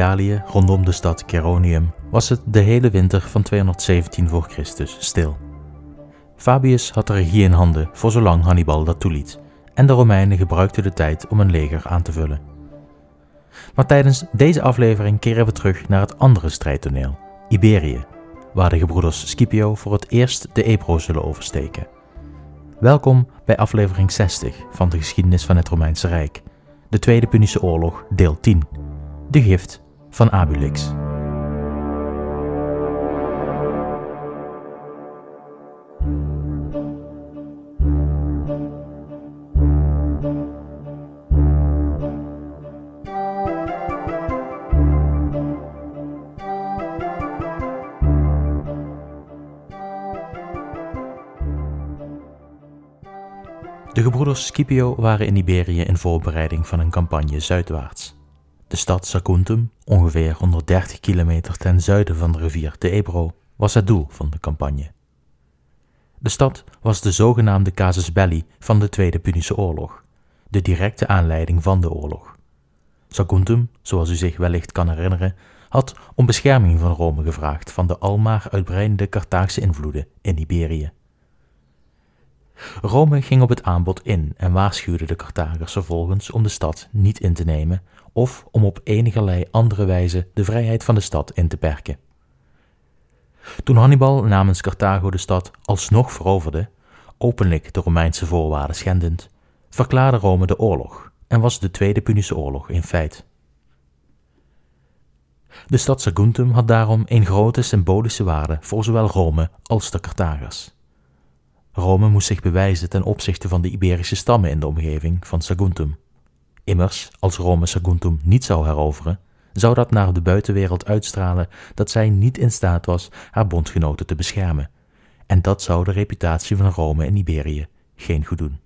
Rondom de stad Geronium, was het de hele winter van 217 voor Christus stil. Fabius had de regie in handen voor zolang Hannibal dat toeliet, en de Romeinen gebruikten de tijd om een leger aan te vullen. Maar tijdens deze aflevering keren we terug naar het andere strijdtoneel, Iberië, waar de gebroeders Scipio voor het eerst de Ebro zullen oversteken. Welkom bij aflevering 60 van de geschiedenis van het Romeinse Rijk, de Tweede Punische Oorlog, deel 10, de gift van Abulix. De gebroeders Scipio waren in Iberië in voorbereiding van een campagne zuidwaarts. De stad Saguntum, ongeveer 130 kilometer ten zuiden van de rivier de Ebro, was het doel van de campagne. De stad was de zogenaamde casus belli van de Tweede Punische Oorlog, de directe aanleiding van de oorlog. Saguntum, zoals u zich wellicht kan herinneren, had om bescherming van Rome gevraagd van de almaar uitbreidende Carthaagse invloeden in Iberië. Rome ging op het aanbod in en waarschuwde de Carthagers vervolgens om de stad niet in te nemen of om op enigerlei andere wijze de vrijheid van de stad in te perken. Toen Hannibal namens Carthago de stad alsnog veroverde, openlijk de Romeinse voorwaarden schendend, verklaarde Rome de oorlog en was de Tweede Punische Oorlog in feit. De stad Saguntum had daarom een grote symbolische waarde voor zowel Rome als de Carthagers. Rome moest zich bewijzen ten opzichte van de Iberische stammen in de omgeving van Saguntum. Immers, als Rome Saguntum niet zou heroveren, zou dat naar de buitenwereld uitstralen dat zij niet in staat was haar bondgenoten te beschermen, en dat zou de reputatie van Rome in Iberië geen goed doen.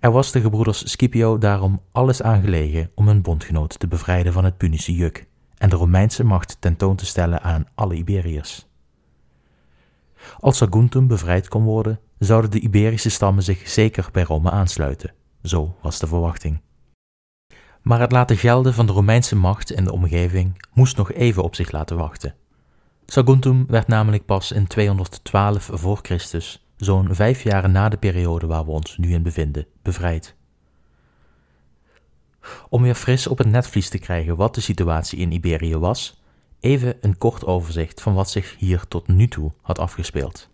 Er was de gebroeders Scipio daarom alles aangelegen om hun bondgenoot te bevrijden van het Punische juk en de Romeinse macht tentoon te stellen aan alle Iberiërs. Als Saguntum bevrijd kon worden, zouden de Iberische stammen zich zeker bij Rome aansluiten. Zo was de verwachting. Maar het laten gelden van de Romeinse macht in de omgeving moest nog even op zich laten wachten. Saguntum werd namelijk pas in 212 voor Christus, zo'n vijf jaar na de periode waar we ons nu in bevinden, bevrijd. Om weer fris op het netvlies te krijgen wat de situatie in Iberië was, Even een kort overzicht van wat zich hier tot nu toe had afgespeeld.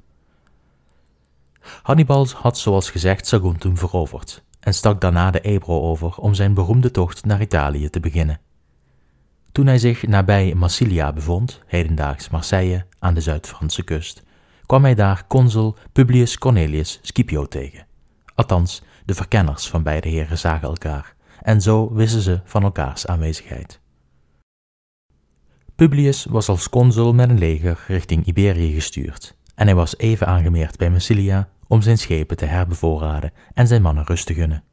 Hannibal had zoals gezegd Saguntum veroverd en stak daarna de Ebro over om zijn beroemde tocht naar Italië te beginnen. Toen hij zich nabij Massilia bevond, hedendaags Marseille, aan de Zuid-Franse kust, kwam hij daar consul Publius Cornelius Scipio tegen. Althans, de verkenners van beide heren zagen elkaar, en zo wisten ze van elkaars aanwezigheid. Publius was als consul met een leger richting Iberië gestuurd en hij was even aangemeerd bij Massilia om zijn schepen te herbevoorraden en zijn mannen rust te gunnen.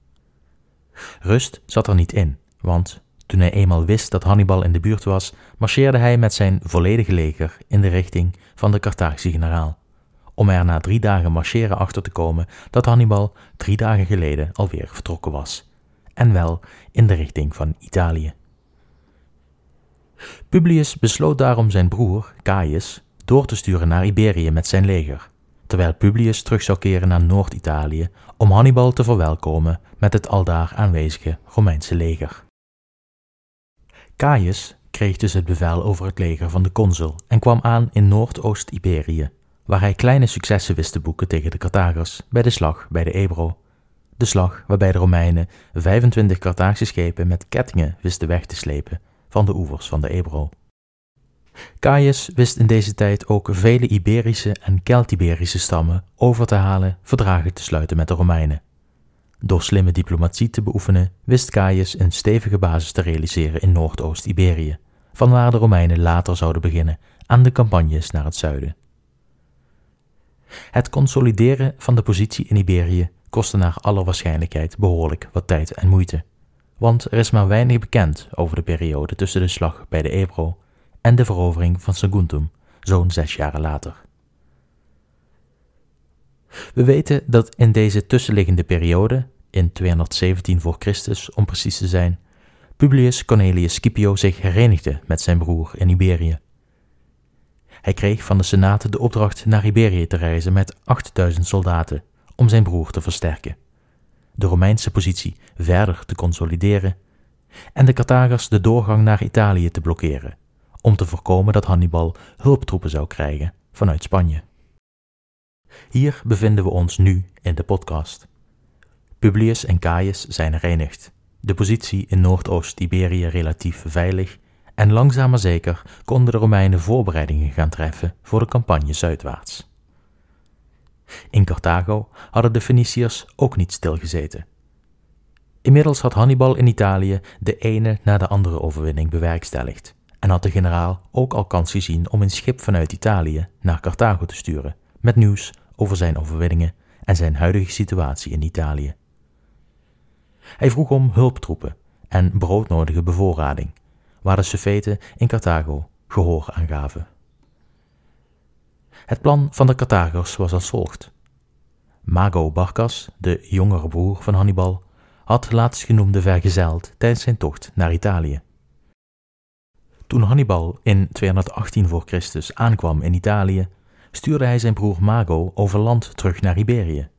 Rust zat er niet in, want toen hij eenmaal wist dat Hannibal in de buurt was, marcheerde hij met zijn volledige leger in de richting van de Carthagische generaal, om er na drie dagen marcheren achter te komen dat Hannibal drie dagen geleden alweer vertrokken was, en wel in de richting van Italië. Publius besloot daarom zijn broer, Caius, door te sturen naar Iberië met zijn leger, terwijl Publius terug zou keren naar Noord-Italië om Hannibal te verwelkomen met het aldaar aanwezige Romeinse leger. Caius kreeg dus het bevel over het leger van de consul en kwam aan in Noordoost-Iberië, waar hij kleine successen wist te boeken tegen de Carthagers bij de slag bij de Ebro. De slag waarbij de Romeinen 25 Carthaagse schepen met kettingen wisten weg te slepen van de oevers van de Ebro. Caius wist in deze tijd ook vele Iberische en Keltiberische stammen over te halen verdragen te sluiten met de Romeinen. Door slimme diplomatie te beoefenen, wist Caius een stevige basis te realiseren in Noordoost-Iberië, vanwaar de Romeinen later zouden beginnen aan de campagnes naar het zuiden. Het consolideren van de positie in Iberië kostte naar alle waarschijnlijkheid behoorlijk wat tijd en moeite want er is maar weinig bekend over de periode tussen de slag bij de Ebro en de verovering van Saguntum, zo'n zes jaren later. We weten dat in deze tussenliggende periode, in 217 voor Christus om precies te zijn, Publius Cornelius Scipio zich herenigde met zijn broer in Iberië. Hij kreeg van de Senaat de opdracht naar Iberië te reizen met 8000 soldaten om zijn broer te versterken, de Romeinse positie verder te consolideren en de Carthagers de doorgang naar Italië te blokkeren, om te voorkomen dat Hannibal hulptroepen zou krijgen vanuit Spanje. Hier bevinden we ons nu in de podcast. Publius en Caius zijn herenigd, de positie in Noordoost-Iberië relatief veilig en langzaam maar zeker konden de Romeinen voorbereidingen gaan treffen voor de campagne zuidwaarts. In Carthago hadden de Feniciërs ook niet stilgezeten. Inmiddels had Hannibal in Italië de ene na de andere overwinning bewerkstelligd en had de generaal ook al kans gezien om een schip vanuit Italië naar Carthago te sturen met nieuws over zijn overwinningen en zijn huidige situatie in Italië. Hij vroeg om hulptroepen en broodnodige bevoorrading, waar de Sufeten in Carthago gehoor aan gaven. Het plan van de Carthagers was als volgt. Mago Barcas, de jongere broer van Hannibal, had laatstgenoemde vergezeld tijdens zijn tocht naar Italië. Toen Hannibal in 218 voor Christus aankwam in Italië, stuurde hij zijn broer Mago over land terug naar Iberië.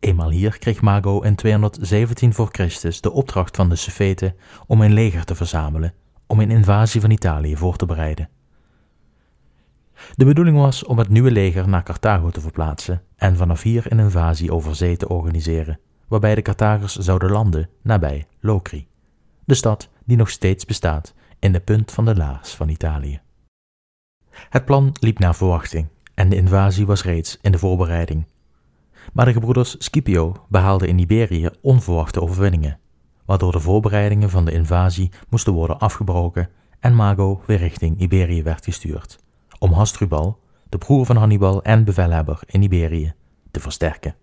Eenmaal hier kreeg Mago in 217 voor Christus de opdracht van de Sufeten om een leger te verzamelen om een invasie van Italië voor te bereiden. De bedoeling was om het nieuwe leger naar Carthago te verplaatsen en vanaf hier een invasie over zee te organiseren, waarbij de Carthagers zouden landen nabij Locri, de stad die nog steeds bestaat in de punt van de laars van Italië. Het plan liep naar verwachting en de invasie was reeds in de voorbereiding. Maar de gebroeders Scipio behaalden in Iberië onverwachte overwinningen, waardoor de voorbereidingen van de invasie moesten worden afgebroken en Mago weer richting Iberië werd gestuurd, om Hasdrubal, de broer van Hannibal en bevelhebber in Iberië, te versterken.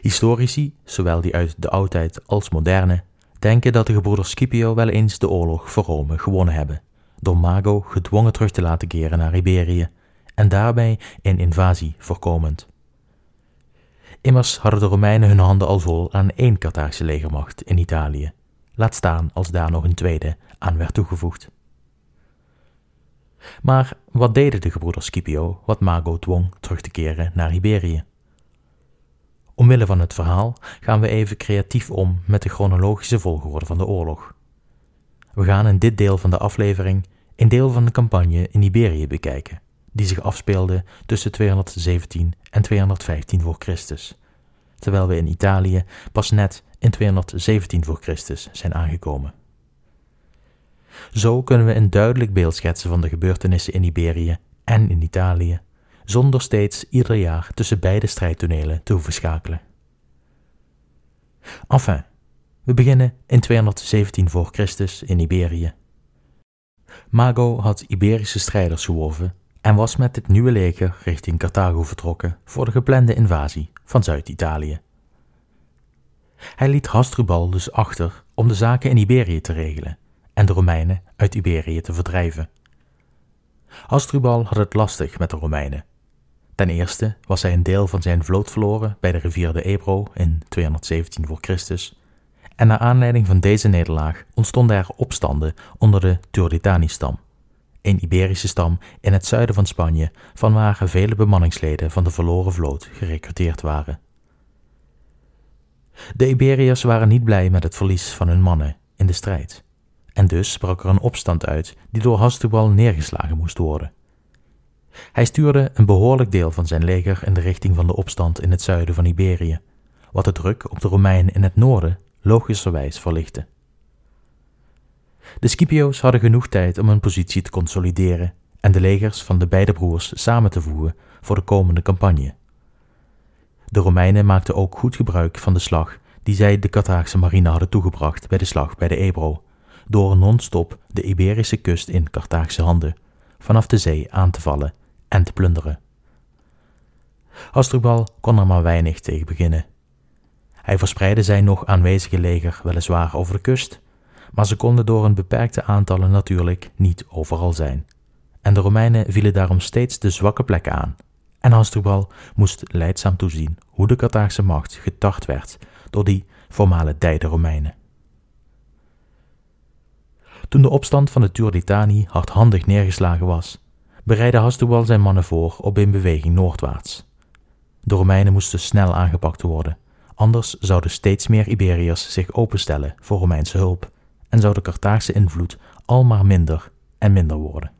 Historici, zowel die uit de oudheid als moderne, denken dat de gebroeders Scipio wel eens de oorlog voor Rome gewonnen hebben door Mago gedwongen terug te laten keren naar Iberië en daarbij een invasie voorkomend. Immers hadden de Romeinen hun handen al vol aan één Carthaagse legermacht in Italië, laat staan als daar nog een tweede aan werd toegevoegd. Maar wat deden de gebroeders Scipio wat Mago dwong terug te keren naar Iberië? Omwille van het verhaal gaan we even creatief om met de chronologische volgorde van de oorlog. We gaan in dit deel van de aflevering een deel van de campagne in Iberië bekijken, die zich afspeelde tussen 217 en 215 voor Christus, terwijl we in Italië pas net in 217 voor Christus zijn aangekomen. Zo kunnen we een duidelijk beeld schetsen van de gebeurtenissen in Iberië en in Italië, zonder steeds ieder jaar tussen beide strijdtonelen te hoeven schakelen. Enfin, we beginnen in 217 voor Christus in Iberië. Mago had Iberische strijders geworven en was met dit nieuwe leger richting Carthago vertrokken voor de geplande invasie van Zuid-Italië. Hij liet Hasdrubal dus achter om de zaken in Iberië te regelen en de Romeinen uit Iberië te verdrijven. Hasdrubal had het lastig met de Romeinen. Ten eerste was hij een deel van zijn vloot verloren bij de rivier de Ebro in 217 voor Christus en naar aanleiding van deze nederlaag ontstonden er opstanden onder de Turdetani-stam, een Iberische stam in het zuiden van Spanje, vanwaar vele bemanningsleden van de verloren vloot gerecruiteerd waren. De Iberiërs waren niet blij met het verlies van hun mannen in de strijd, en dus brak er een opstand uit die door Hasdrubal neergeslagen moest worden. Hij stuurde een behoorlijk deel van zijn leger in de richting van de opstand in het zuiden van Iberië, wat de druk op de Romeinen in het noorden logischerwijs verlichten. De Scipio's hadden genoeg tijd om hun positie te consolideren en de legers van de beide broers samen te voegen voor de komende campagne. De Romeinen maakten ook goed gebruik van de slag die zij de Carthaagse marine hadden toegebracht bij de slag bij de Ebro, door non-stop de Iberische kust in Carthaagse handen, vanaf de zee aan te vallen en te plunderen. Hasdrubal kon er maar weinig tegen beginnen hij verspreidde zijn nog aanwezige leger weliswaar over de kust, maar ze konden door een beperkte aantallen natuurlijk niet overal zijn. En de Romeinen vielen daarom steeds de zwakke plekken aan. En Hasdrubal moest leidzaam toezien hoe de Carthaagse macht getart werd door die formale dijde Romeinen. Toen de opstand van de Turdetani hardhandig neergeslagen was, bereidde Hasdrubal zijn mannen voor op een beweging noordwaarts. De Romeinen moesten snel aangepakt worden, anders zouden steeds meer Iberiërs zich openstellen voor Romeinse hulp en zou de Carthaagse invloed al maar minder en minder worden.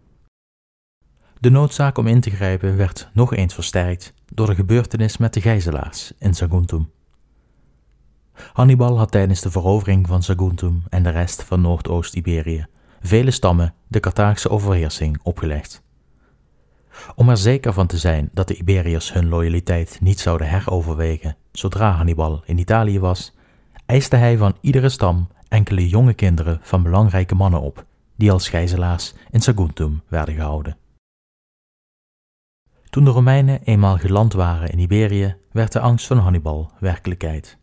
De noodzaak om in te grijpen werd nog eens versterkt door de gebeurtenis met de gijzelaars in Saguntum. Hannibal had tijdens de verovering van Saguntum en de rest van Noordoost-Iberië vele stammen de Carthaagse overheersing opgelegd. Om er zeker van te zijn dat de Iberiërs hun loyaliteit niet zouden heroverwegen zodra Hannibal in Italië was, eiste hij van iedere stam enkele jonge kinderen van belangrijke mannen op, die als gijzelaars in Saguntum werden gehouden. Toen de Romeinen eenmaal geland waren in Iberië, werd de angst van Hannibal werkelijkheid.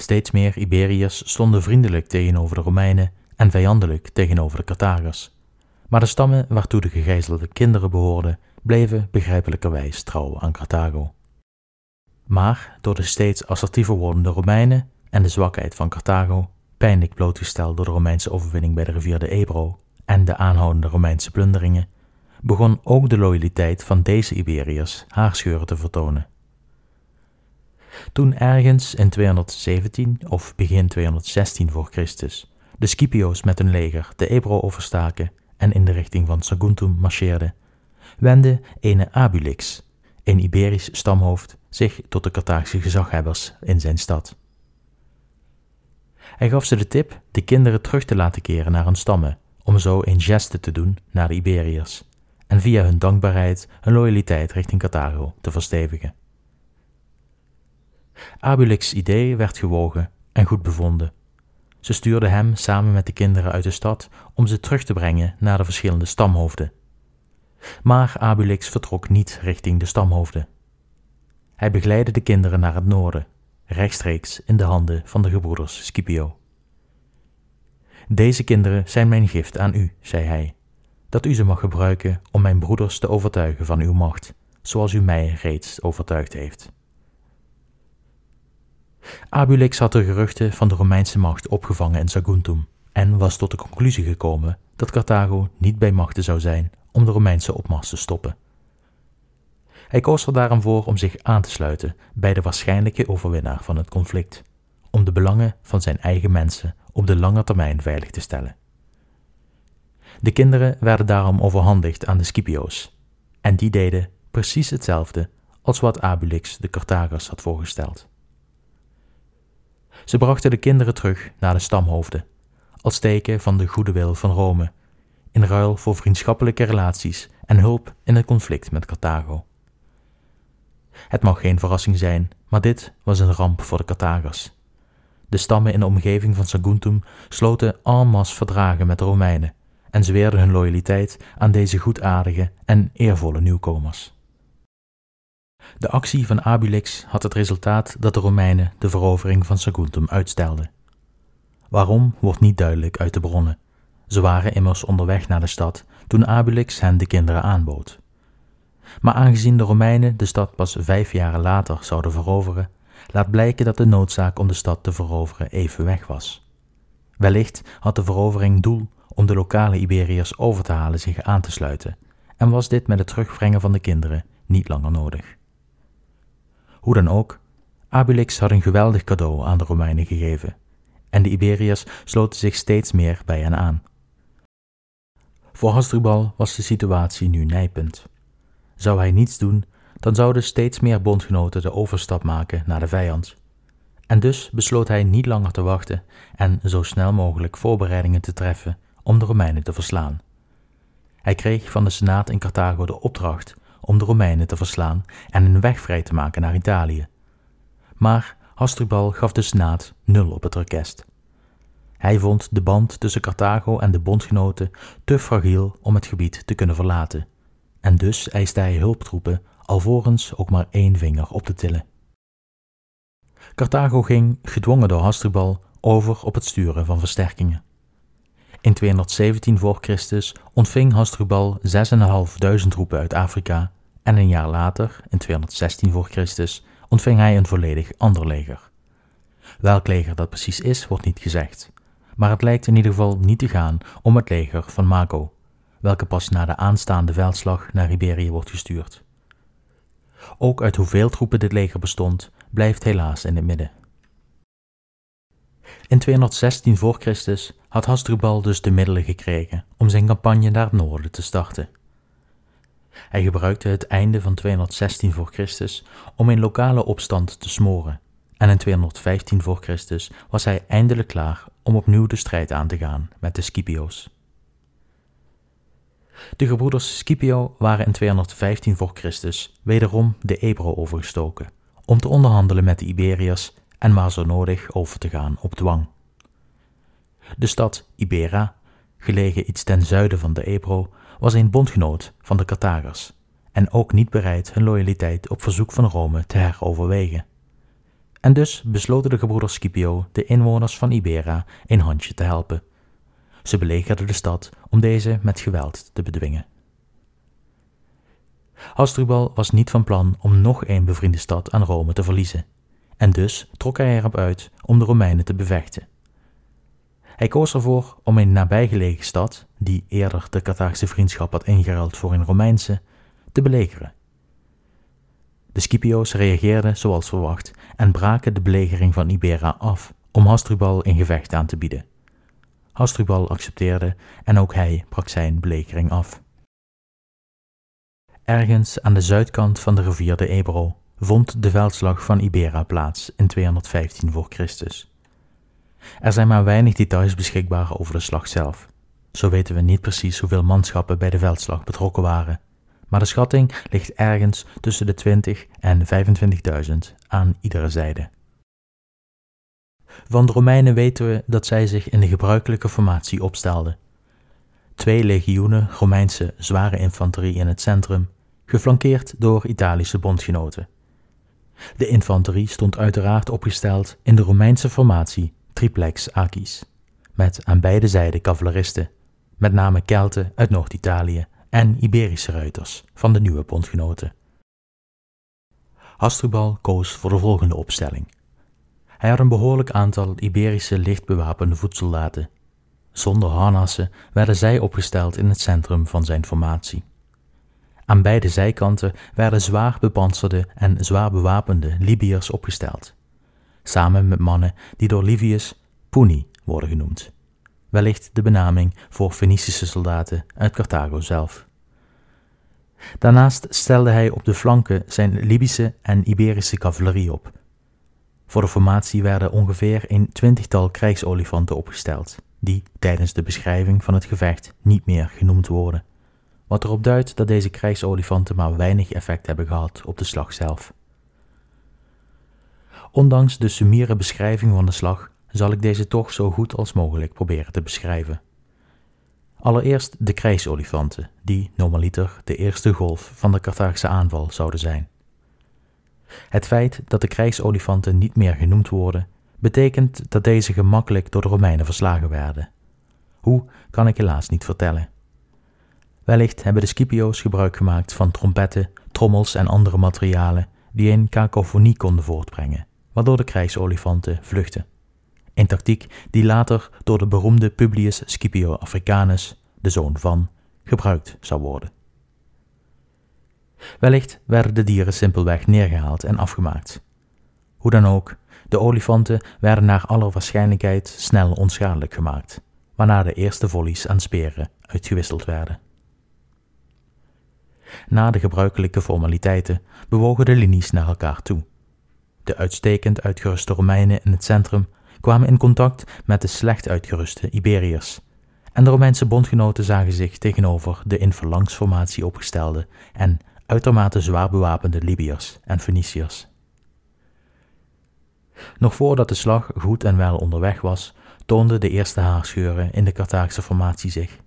Steeds meer Iberiërs stonden vriendelijk tegenover de Romeinen en vijandelijk tegenover de Carthagers. Maar de stammen waartoe de gegijzelde kinderen behoorden, bleven begrijpelijkerwijs trouw aan Carthago. Maar door de steeds assertiever wordende Romeinen en de zwakheid van Carthago, pijnlijk blootgesteld door de Romeinse overwinning bij de rivier de Ebro en de aanhoudende Romeinse plunderingen, begon ook de loyaliteit van deze Iberiërs haarscheuren te vertonen. Toen ergens in 217 of begin 216 voor Christus de Scipio's met hun leger de Ebro overstaken en in de richting van Saguntum marcheerden, wendde ene Abulix, een Iberisch stamhoofd, zich tot de Carthaagse gezaghebbers in zijn stad. Hij gaf ze de tip de kinderen terug te laten keren naar hun stammen, om zo een geste te doen naar de Iberiërs en via hun dankbaarheid hun loyaliteit richting Carthago te verstevigen. Abulix' idee werd gewogen en goed bevonden. Ze stuurde hem samen met de kinderen uit de stad om ze terug te brengen naar de verschillende stamhoofden. Maar Abulix vertrok niet richting de stamhoofden. Hij begeleidde de kinderen naar het noorden, rechtstreeks in de handen van de gebroeders Scipio. Deze kinderen zijn mijn gift aan u, zei hij, dat u ze mag gebruiken om mijn broeders te overtuigen van uw macht, zoals u mij reeds overtuigd heeft. Abulix had de geruchten van de Romeinse macht opgevangen in Saguntum en was tot de conclusie gekomen dat Carthago niet bij machten zou zijn om de Romeinse opmars te stoppen. Hij koos er daarom voor om zich aan te sluiten bij de waarschijnlijke overwinnaar van het conflict, om de belangen van zijn eigen mensen op de lange termijn veilig te stellen. De kinderen werden daarom overhandigd aan de Scipio's, en die deden precies hetzelfde als wat Abulix de Carthagers had voorgesteld. Ze brachten de kinderen terug naar de stamhoofden, als teken van de goede wil van Rome, in ruil voor vriendschappelijke relaties en hulp in het conflict met Carthago. Het mag geen verrassing zijn, maar dit was een ramp voor de Carthagers. De stammen in de omgeving van Saguntum sloten en masse verdragen met de Romeinen en zweerden hun loyaliteit aan deze goedaardige en eervolle nieuwkomers. De actie van Abulix had het resultaat dat de Romeinen de verovering van Saguntum uitstelden. Waarom wordt niet duidelijk uit de bronnen. Ze waren immers onderweg naar de stad toen Abulix hen de kinderen aanbood. Maar aangezien de Romeinen de stad pas vijf jaren later zouden veroveren, laat blijken dat de noodzaak om de stad te veroveren even weg was. Wellicht had de verovering doel om de lokale Iberiërs over te halen zich aan te sluiten, en was dit met het terugbrengen van de kinderen niet langer nodig. Hoe dan ook, Abulix had een geweldig cadeau aan de Romeinen gegeven, en de Iberiërs sloten zich steeds meer bij hen aan. Voor Hasdrubal was de situatie nu nijpend. Zou hij niets doen, dan zouden steeds meer bondgenoten de overstap maken naar de vijand. En dus besloot hij niet langer te wachten en zo snel mogelijk voorbereidingen te treffen om de Romeinen te verslaan. Hij kreeg van de Senaat in Carthago de opdracht om de Romeinen te verslaan en een weg vrij te maken naar Italië. Maar Hasdrubal gaf de Senaat nul op het request. Hij vond de band tussen Carthago en de bondgenoten te fragiel om het gebied te kunnen verlaten, en dus eiste hij hulptroepen alvorens ook maar één vinger op te tillen. Carthago ging, gedwongen door Hasdrubal, over op het sturen van versterkingen. In 217 voor Christus ontving Hasdrubal 6.500 troepen uit Afrika en een jaar later, in 216 voor Christus, ontving hij een volledig ander leger. Welk leger dat precies is, wordt niet gezegd, maar het lijkt in ieder geval niet te gaan om het leger van Mago, welke pas na de aanstaande veldslag naar Iberië wordt gestuurd. Ook uit hoeveel troepen dit leger bestond, blijft helaas in het midden. In 216 voor Christus had Hasdrubal dus de middelen gekregen om zijn campagne naar het noorden te starten. Hij gebruikte het einde van 216 voor Christus om een lokale opstand te smoren, en in 215 voor Christus was hij eindelijk klaar om opnieuw de strijd aan te gaan met de Scipio's. De gebroeders Scipio waren in 215 voor Christus wederom de Ebro overgestoken om te onderhandelen met de Iberiërs en maar zo nodig over te gaan op dwang. De stad Ibera, gelegen iets ten zuiden van de Ebro, was een bondgenoot van de Carthagers en ook niet bereid hun loyaliteit op verzoek van Rome te heroverwegen. En dus besloten de gebroeders Scipio de inwoners van Ibera een handje te helpen. Ze belegerden de stad om deze met geweld te bedwingen. Hasdrubal was niet van plan om nog een bevriende stad aan Rome te verliezen, en dus trok hij erop uit om de Romeinen te bevechten. Hij koos ervoor om een nabijgelegen stad, die eerder de Carthaagse vriendschap had ingeruild voor een Romeinse, te belegeren. De Scipio's reageerden zoals verwacht en braken de belegering van Ibera af om Hasdrubal een gevecht aan te bieden. Hasdrubal accepteerde en ook hij brak zijn belegering af. Ergens aan de zuidkant van de rivier de Ebro vond de veldslag van Ibera plaats in 215 voor Christus. Er zijn maar weinig details beschikbaar over de slag zelf. Zo weten we niet precies hoeveel manschappen bij de veldslag betrokken waren, maar de schatting ligt ergens tussen de 20 en 25.000 aan iedere zijde. Van de Romeinen weten we dat zij zich in de gebruikelijke formatie opstelden. Twee legioenen Romeinse zware infanterie in het centrum, geflankeerd door Italische bondgenoten. De infanterie stond uiteraard opgesteld in de Romeinse formatie triplex Acis, met aan beide zijden cavaleristen, met name Kelten uit Noord-Italië en Iberische ruiters van de nieuwe bondgenoten. Hasdrubal koos voor de volgende opstelling. Hij had een behoorlijk aantal Iberische lichtbewapende voetsoldaten. Zonder harnassen werden zij opgesteld in het centrum van zijn formatie. Aan beide zijkanten werden zwaar bepanserde en zwaar bewapende Libiërs opgesteld, samen met mannen die door Livius Puni worden genoemd, wellicht de benaming voor Fenicische soldaten uit Carthago zelf. Daarnaast stelde hij op de flanken zijn Libische en Iberische cavalerie op. Voor de formatie werden ongeveer een twintigtal krijgsolifanten opgesteld, die tijdens de beschrijving van het gevecht niet meer genoemd worden wat erop duidt dat deze krijgsolifanten maar weinig effect hebben gehad op de slag zelf. Ondanks de summiere beschrijving van de slag zal ik deze toch zo goed als mogelijk proberen te beschrijven. Allereerst de krijgsolifanten, die normaliter de eerste golf van de Carthaagse aanval zouden zijn. Het feit dat de krijgsolifanten niet meer genoemd worden, betekent dat deze gemakkelijk door de Romeinen verslagen werden. Hoe kan ik helaas niet vertellen. Wellicht hebben de Scipio's gebruik gemaakt van trompetten, trommels en andere materialen die een kakofonie konden voortbrengen, waardoor de krijgsolifanten vluchtten. Een tactiek die later door de beroemde Publius Scipio Africanus, de zoon van, gebruikt zou worden. Wellicht werden de dieren simpelweg neergehaald en afgemaakt. Hoe dan ook, de olifanten werden naar alle waarschijnlijkheid snel onschadelijk gemaakt, waarna de eerste volleys aan speren uitgewisseld werden. Na de gebruikelijke formaliteiten bewogen de linies naar elkaar toe. De uitstekend uitgeruste Romeinen in het centrum kwamen in contact met de slecht uitgeruste Iberiërs, en de Romeinse bondgenoten zagen zich tegenover de in verlangsformatie opgestelde en uitermate zwaar bewapende Libiërs en Feniciërs. Nog voordat de slag goed en wel onderweg was, toonden de eerste haarscheuren in de Carthaagse formatie zich.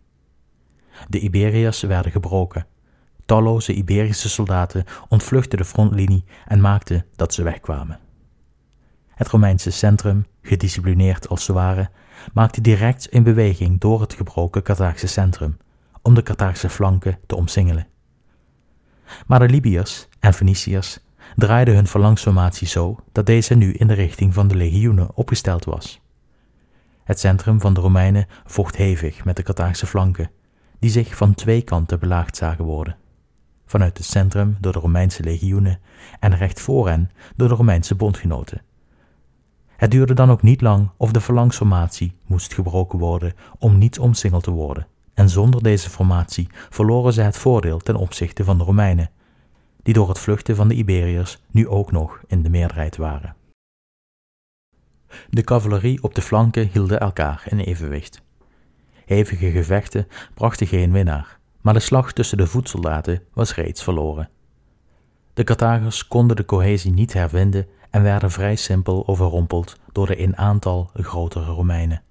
De Iberiërs werden gebroken Talloze Iberische soldaten ontvluchtten de frontlinie en maakten dat ze wegkwamen. Het Romeinse centrum, gedisciplineerd als ze waren, maakte direct een beweging door het gebroken Carthaagse centrum om de Carthaagse flanken te omsingelen. Maar de Libiërs en Feniciërs draaiden hun verlangsformatie zo dat deze nu in de richting van de legioenen opgesteld was. Het centrum van de Romeinen vocht hevig met de Carthaagse flanken, die zich van twee kanten belaagd zagen worden. Vanuit het centrum door de Romeinse legioenen en recht voor hen door de Romeinse bondgenoten. Het duurde dan ook niet lang of de phalanxformatie moest gebroken worden om niet omsingeld te worden, en zonder deze formatie verloren zij het voordeel ten opzichte van de Romeinen, die door het vluchten van de Iberiërs nu ook nog in de meerderheid waren. De cavalerie op de flanken hielden elkaar in evenwicht. Hevige gevechten brachten geen winnaar, maar de slag tussen de voetsoldaten was reeds verloren. De Carthagers konden de cohesie niet hervinden en werden vrij simpel overrompeld door de in aantal grotere Romeinen.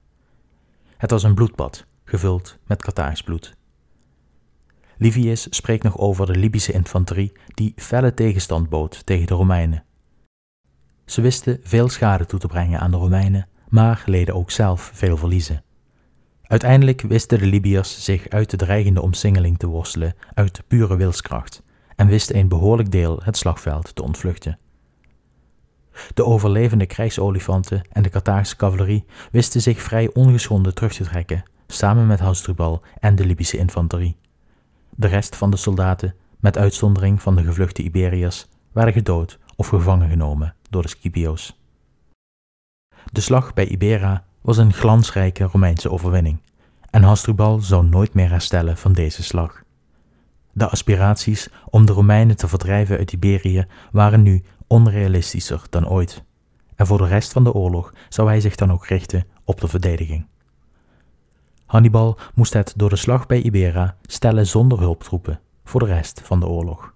Het was een bloedbad, gevuld met Carthaags bloed. Livius spreekt nog over de Libische infanterie die felle tegenstand bood tegen de Romeinen. Ze wisten veel schade toe te brengen aan de Romeinen, maar leden ook zelf veel verliezen. Uiteindelijk wisten de Libiërs zich uit de dreigende omsingeling te worstelen uit pure wilskracht en wisten een behoorlijk deel het slagveld te ontvluchten. De overlevende krijgsolifanten en de Carthaagse cavalerie wisten zich vrij ongeschonden terug te trekken, samen met Hasdrubal en de Libische infanterie. De rest van de soldaten, met uitzondering van de gevluchte Iberiërs, werden gedood of gevangen genomen door de Scipio's. De slag bij Ibera was een glansrijke Romeinse overwinning en Hasdrubal zou nooit meer herstellen van deze slag. De aspiraties om de Romeinen te verdrijven uit Iberië waren nu onrealistischer dan ooit, en voor de rest van de oorlog zou hij zich dan ook richten op de verdediging. Hannibal moest het door de slag bij Ibera stellen zonder hulptroepen voor de rest van de oorlog.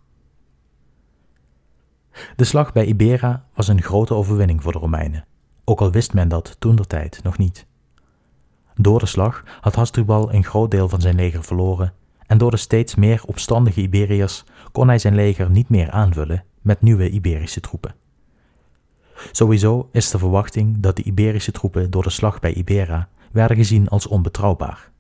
De slag bij Ibera was een grote overwinning voor de Romeinen, ook al wist men dat toen der tijd nog niet. Door de slag had Hasdrubal een groot deel van zijn leger verloren en door de steeds meer opstandige Iberiërs kon hij zijn leger niet meer aanvullen met nieuwe Iberische troepen. Sowieso is de verwachting dat de Iberische troepen door de slag bij Ibera werden gezien als onbetrouwbaar.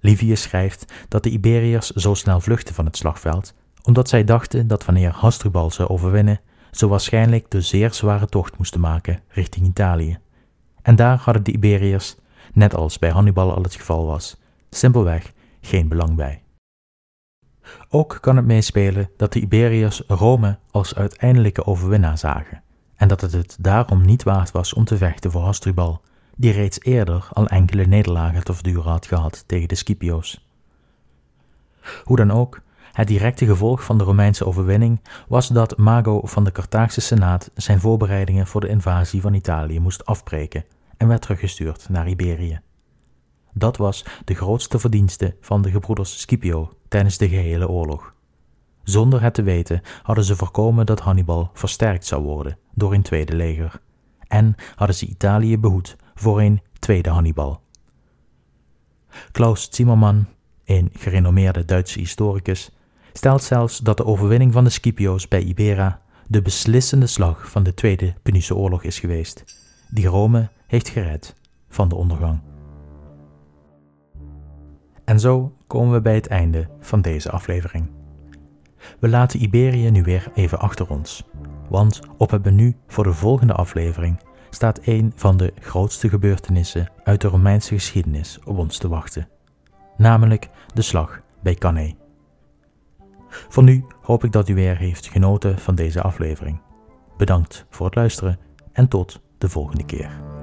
Livius schrijft dat de Iberiërs zo snel vluchtten van het slagveld, omdat zij dachten dat wanneer Hasdrubal zou overwinnen, ze waarschijnlijk de zeer zware tocht moesten maken richting Italië. En daar hadden de Iberiërs, net als bij Hannibal al het geval was, simpelweg geen belang bij. Ook kan het meespelen dat de Iberiërs Rome als uiteindelijke overwinnaar zagen en dat het het daarom niet waard was om te vechten voor Hasdrubal, die reeds eerder al enkele nederlagen te verduren had gehad tegen de Scipio's. Hoe dan ook, het directe gevolg van de Romeinse overwinning was dat Mago van de Carthaagse Senaat zijn voorbereidingen voor de invasie van Italië moest afbreken en werd teruggestuurd naar Iberië. Dat was de grootste verdienste van de gebroeders Scipio tijdens de gehele oorlog. Zonder het te weten hadden ze voorkomen dat Hannibal versterkt zou worden door een tweede leger, en hadden ze Italië behoed voor een tweede Hannibal. Klaus Zimmermann, een gerenommeerde Duitse historicus, stelt zelfs dat de overwinning van de Scipio's bij Ibera de beslissende slag van de Tweede Punische Oorlog is geweest, die Rome heeft gered van de ondergang. En zo komen we bij het einde van deze aflevering. We laten Iberië nu weer even achter ons, want op het menu voor de volgende aflevering staat een van de grootste gebeurtenissen uit de Romeinse geschiedenis op ons te wachten, namelijk de slag bij Cannae. Voor nu hoop ik dat u weer heeft genoten van deze aflevering. Bedankt voor het luisteren en tot de volgende keer.